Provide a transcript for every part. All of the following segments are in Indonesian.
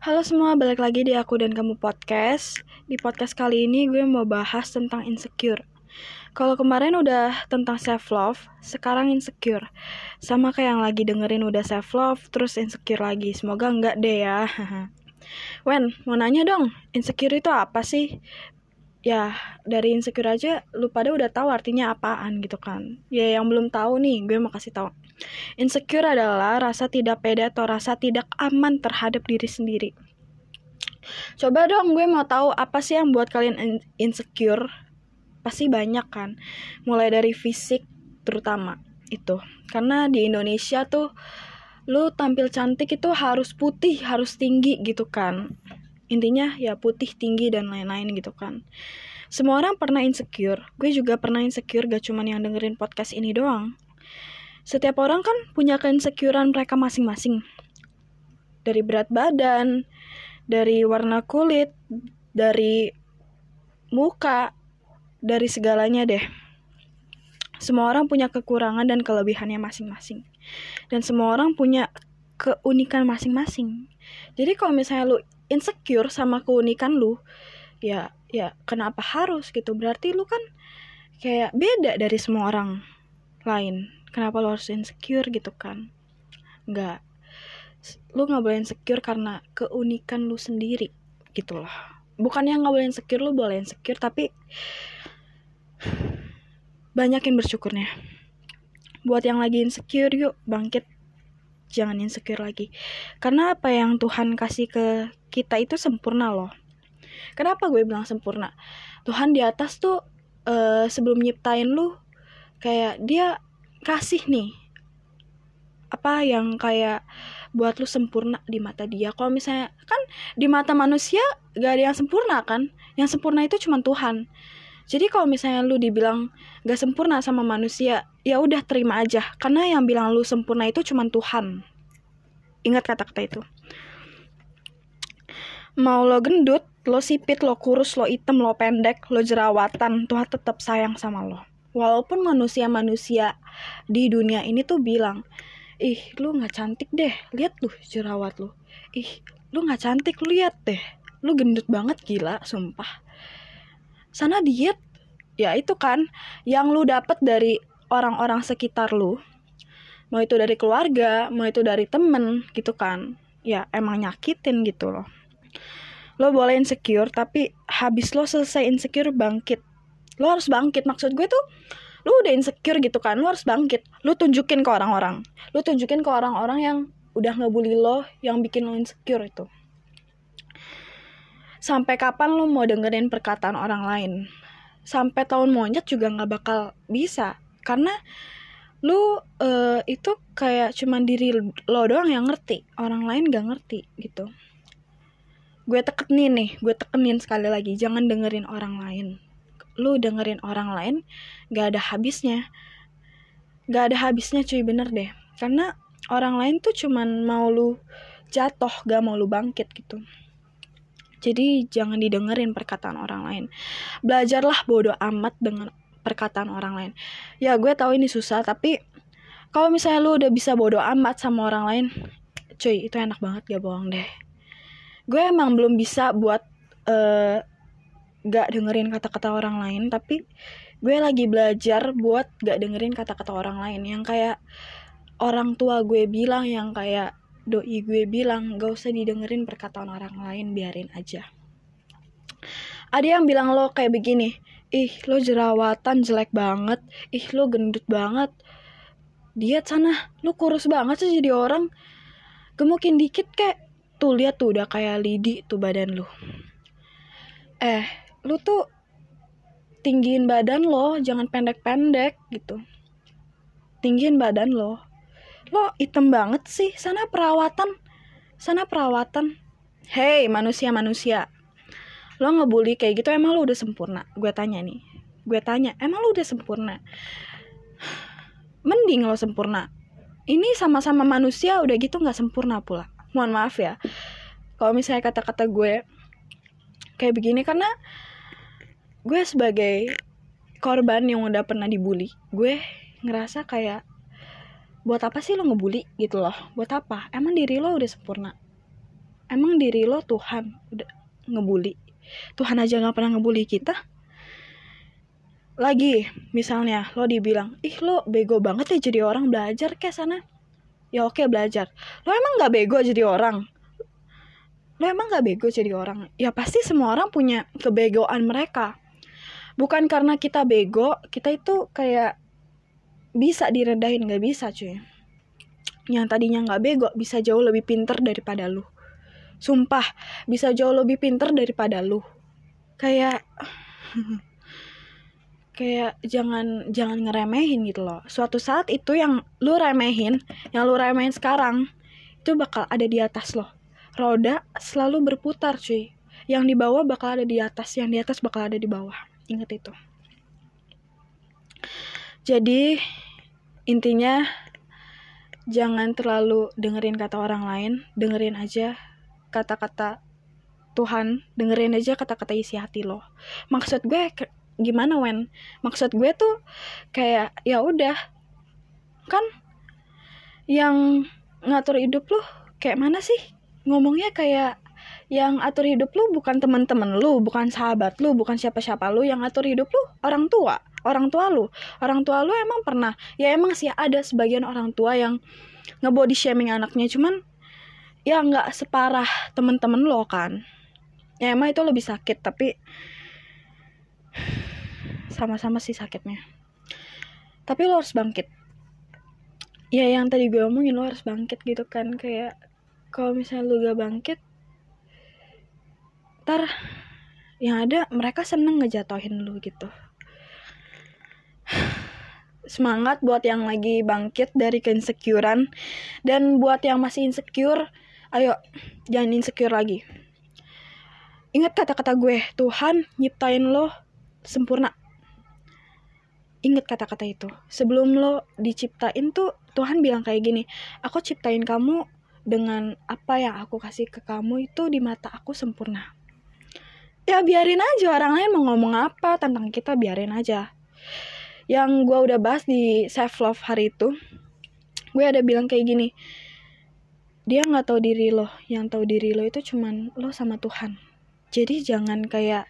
Halo semua, balik lagi di Aku dan Kamu Podcast. Di podcast kali ini gue mau bahas tentang insecure. Kalau kemarin udah tentang self love, sekarang insecure. Sama kayak yang lagi dengerin udah self love, terus insecure lagi. Semoga enggak deh ya. Wen, mau nanya dong, insecure itu apa sih? Ya, dari insecure aja lu pada udah tahu artinya apaan gitu kan. Ya yang belum tahu nih, gue mau kasih tahu. Insecure adalah rasa tidak pede atau rasa tidak aman terhadap diri sendiri. Coba dong gue mau tahu apa sih yang buat kalian insecure? Pasti banyak kan. Mulai dari fisik terutama itu. Karena di Indonesia tuh lu tampil cantik itu harus putih, harus tinggi gitu kan. Intinya ya putih, tinggi dan lain-lain gitu kan. Semua orang pernah insecure. Gue juga pernah insecure gak cuman yang dengerin podcast ini doang setiap orang kan punya keinsecurean mereka masing-masing. Dari berat badan, dari warna kulit, dari muka, dari segalanya deh. Semua orang punya kekurangan dan kelebihannya masing-masing. Dan semua orang punya keunikan masing-masing. Jadi kalau misalnya lu insecure sama keunikan lu, ya ya kenapa harus gitu? Berarti lu kan kayak beda dari semua orang lain. Kenapa lo harus insecure gitu kan? Nggak. Lu nggak boleh insecure karena keunikan lu sendiri gitu loh. Bukannya nggak boleh insecure lu boleh insecure tapi banyakin bersyukurnya. Buat yang lagi insecure yuk bangkit jangan insecure lagi. Karena apa yang Tuhan kasih ke kita itu sempurna loh. Kenapa gue bilang sempurna? Tuhan di atas tuh uh, sebelum nyiptain lu kayak dia kasih nih apa yang kayak buat lu sempurna di mata dia. Kalau misalnya kan di mata manusia gak ada yang sempurna kan? Yang sempurna itu cuma Tuhan. Jadi kalau misalnya lu dibilang gak sempurna sama manusia ya udah terima aja. Karena yang bilang lu sempurna itu cuma Tuhan ingat kata-kata itu. Mau lo gendut lo sipit lo kurus lo hitam lo pendek lo jerawatan Tuhan tetap sayang sama lo. Walaupun manusia-manusia di dunia ini tuh bilang ih lu nggak cantik deh lihat tuh jerawat lu. Ih lu nggak cantik lihat deh. Lu gendut banget gila sumpah. Sana diet ya itu kan yang lu dapet dari orang-orang sekitar lu mau itu dari keluarga mau itu dari temen gitu kan. Ya emang nyakitin gitu loh. Lo boleh insecure tapi habis lo selesai insecure bangkit. Lo harus bangkit. Maksud gue tuh lu udah insecure gitu kan lu harus bangkit. Lu tunjukin ke orang-orang. Lu tunjukin ke orang-orang yang udah ngebully lo yang bikin lo insecure itu. Sampai kapan lu mau dengerin perkataan orang lain? Sampai tahun monyet juga nggak bakal bisa. Karena lu uh, itu kayak cuman diri lo doang yang ngerti orang lain gak ngerti gitu. Gue tekenin nih gue tekenin sekali lagi jangan dengerin orang lain. Lu dengerin orang lain gak ada habisnya. Gak ada habisnya cuy bener deh. Karena orang lain tuh cuman mau lu jatuh gak mau lu bangkit gitu. Jadi jangan didengerin perkataan orang lain. Belajarlah bodoh amat dengan perkataan orang lain. Ya gue tahu ini susah tapi kalau misalnya lu udah bisa bodoh amat sama orang lain cuy itu enak banget gak bohong deh. Gue emang belum bisa buat uh, gak dengerin kata-kata orang lain tapi gue lagi belajar buat gak dengerin kata-kata orang lain. Yang kayak orang tua gue bilang yang kayak doi gue bilang gak usah didengerin perkataan orang lain biarin aja. Ada yang bilang lo kayak begini ih lo jerawatan jelek banget. Ih lo gendut banget. Diet sana. Lo kurus banget sih jadi orang. Gemukin dikit kayak tuh lihat tuh udah kayak lidi tuh badan lo. Eh lu tuh tinggiin badan lo jangan pendek-pendek gitu. Tinggiin badan lo. Lo item banget sih. Sana perawatan. Sana perawatan. Hey manusia manusia lo ngebully kayak gitu emang lo udah sempurna? Gue tanya nih. Gue tanya emang lo udah sempurna? Mending lo sempurna. Ini sama-sama manusia udah gitu nggak sempurna pula. Mohon maaf ya. Kalau misalnya kata-kata gue kayak begini karena gue sebagai korban yang udah pernah dibully gue ngerasa kayak buat apa sih lo ngebully? Gitu loh. Buat apa? Emang diri lo udah sempurna? Emang diri lo Tuhan udah ngebully Tuhan aja nggak pernah ngebully kita. Lagi misalnya lo dibilang ih lo bego banget ya jadi orang belajar ke sana. Ya oke belajar. Lo emang nggak bego jadi orang? Lo emang nggak bego jadi orang? Ya pasti semua orang punya kebegoan mereka. Bukan karena kita bego kita itu kayak bisa direndahin nggak bisa cuy. Yang tadinya nggak bego bisa jauh lebih pinter daripada lu sumpah bisa jauh lebih pinter daripada lu. Kayak kayak jangan jangan ngeremehin gitu loh. Suatu saat itu yang lu remehin yang lu remehin sekarang itu bakal ada di atas lo roda selalu berputar cuy. Yang di bawah bakal ada di atas yang di atas bakal ada di bawah. Inget itu. Jadi intinya jangan terlalu dengerin kata orang lain dengerin aja kata-kata Tuhan dengerin aja kata-kata isi hati lo. Maksud gue gimana wen? Maksud gue tuh kayak ya udah. Kan yang ngatur hidup lu kayak mana sih? Ngomongnya kayak yang atur hidup lu bukan teman-teman lu bukan sahabat lu bukan siapa-siapa lu. Yang atur hidup lu orang tua. Orang tua lu. Orang tua lu emang pernah. Ya emang sih ada sebagian orang tua yang ngebody shaming anaknya. Cuman ya nggak separah temen-temen lo kan. Ya emang itu lebih sakit tapi sama-sama sih sakitnya. Tapi lo harus bangkit. Ya yang tadi gue omongin lo harus bangkit gitu kan. Kayak kalau misalnya lo gak bangkit ntar yang ada mereka seneng ngejatohin lo gitu. Semangat buat yang lagi bangkit dari keinsecurean. Dan buat yang masih insecure ayo jangan insecure lagi ingat kata-kata gue Tuhan nyiptain lo sempurna Ingat kata-kata itu. Sebelum lo diciptain tuh Tuhan bilang kayak gini, aku ciptain kamu dengan apa yang aku kasih ke kamu itu di mata aku sempurna. Ya biarin aja orang lain mau ngomong apa tentang kita biarin aja. Yang gue udah bahas di self love hari itu, gue ada bilang kayak gini, dia nggak tahu diri lo, yang tahu diri lo itu cuman lo sama Tuhan. Jadi jangan kayak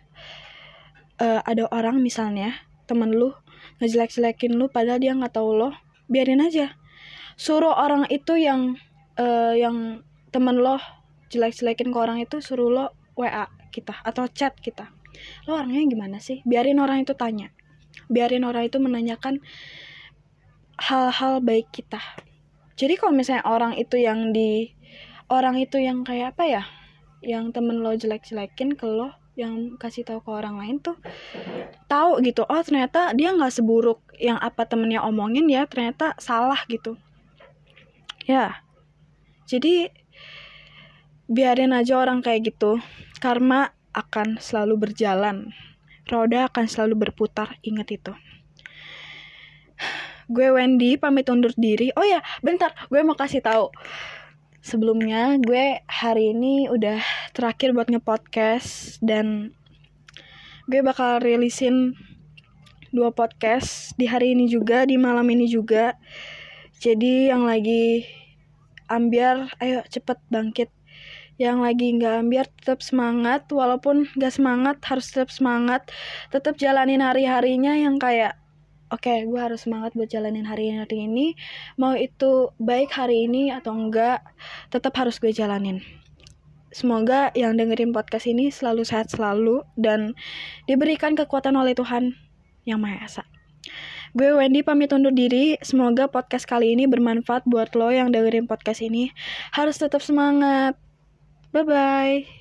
uh, ada orang misalnya temen lu ngejelek-jelekin lu padahal dia nggak tahu lo biarin aja. Suruh orang itu yang uh, yang temen lo jelek-jelekin ke orang itu suruh lo WA kita atau chat kita. Lo orangnya gimana sih? Biarin orang itu tanya. Biarin orang itu menanyakan hal-hal baik kita jadi kalau misalnya orang itu yang di orang itu yang kayak apa ya yang temen lo jelek-jelekin ke lo yang kasih tahu ke orang lain tuh tahu gitu oh ternyata dia nggak seburuk yang apa temennya omongin ya ternyata salah gitu. Ya. Jadi biarin aja orang kayak gitu. Karma akan selalu berjalan. Roda akan selalu berputar ingat itu gue Wendy pamit undur diri. Oh ya bentar gue mau kasih tahu. Sebelumnya gue hari ini udah terakhir buat ngepodcast dan gue bakal rilisin dua podcast di hari ini juga di malam ini juga. Jadi yang lagi ambiar ayo cepet bangkit. Yang lagi nggak ambiar tetap semangat. Walaupun nggak semangat harus tetap semangat. Tetap jalanin hari harinya yang kayak oke okay, gue harus semangat buat jalanin hari ini hari ini mau itu baik hari ini atau enggak tetap harus gue jalanin semoga yang dengerin podcast ini selalu sehat selalu dan diberikan kekuatan oleh Tuhan yang Maha Esa Gue Wendy pamit undur diri. Semoga podcast kali ini bermanfaat buat lo yang dengerin podcast ini. Harus tetap semangat. Bye bye.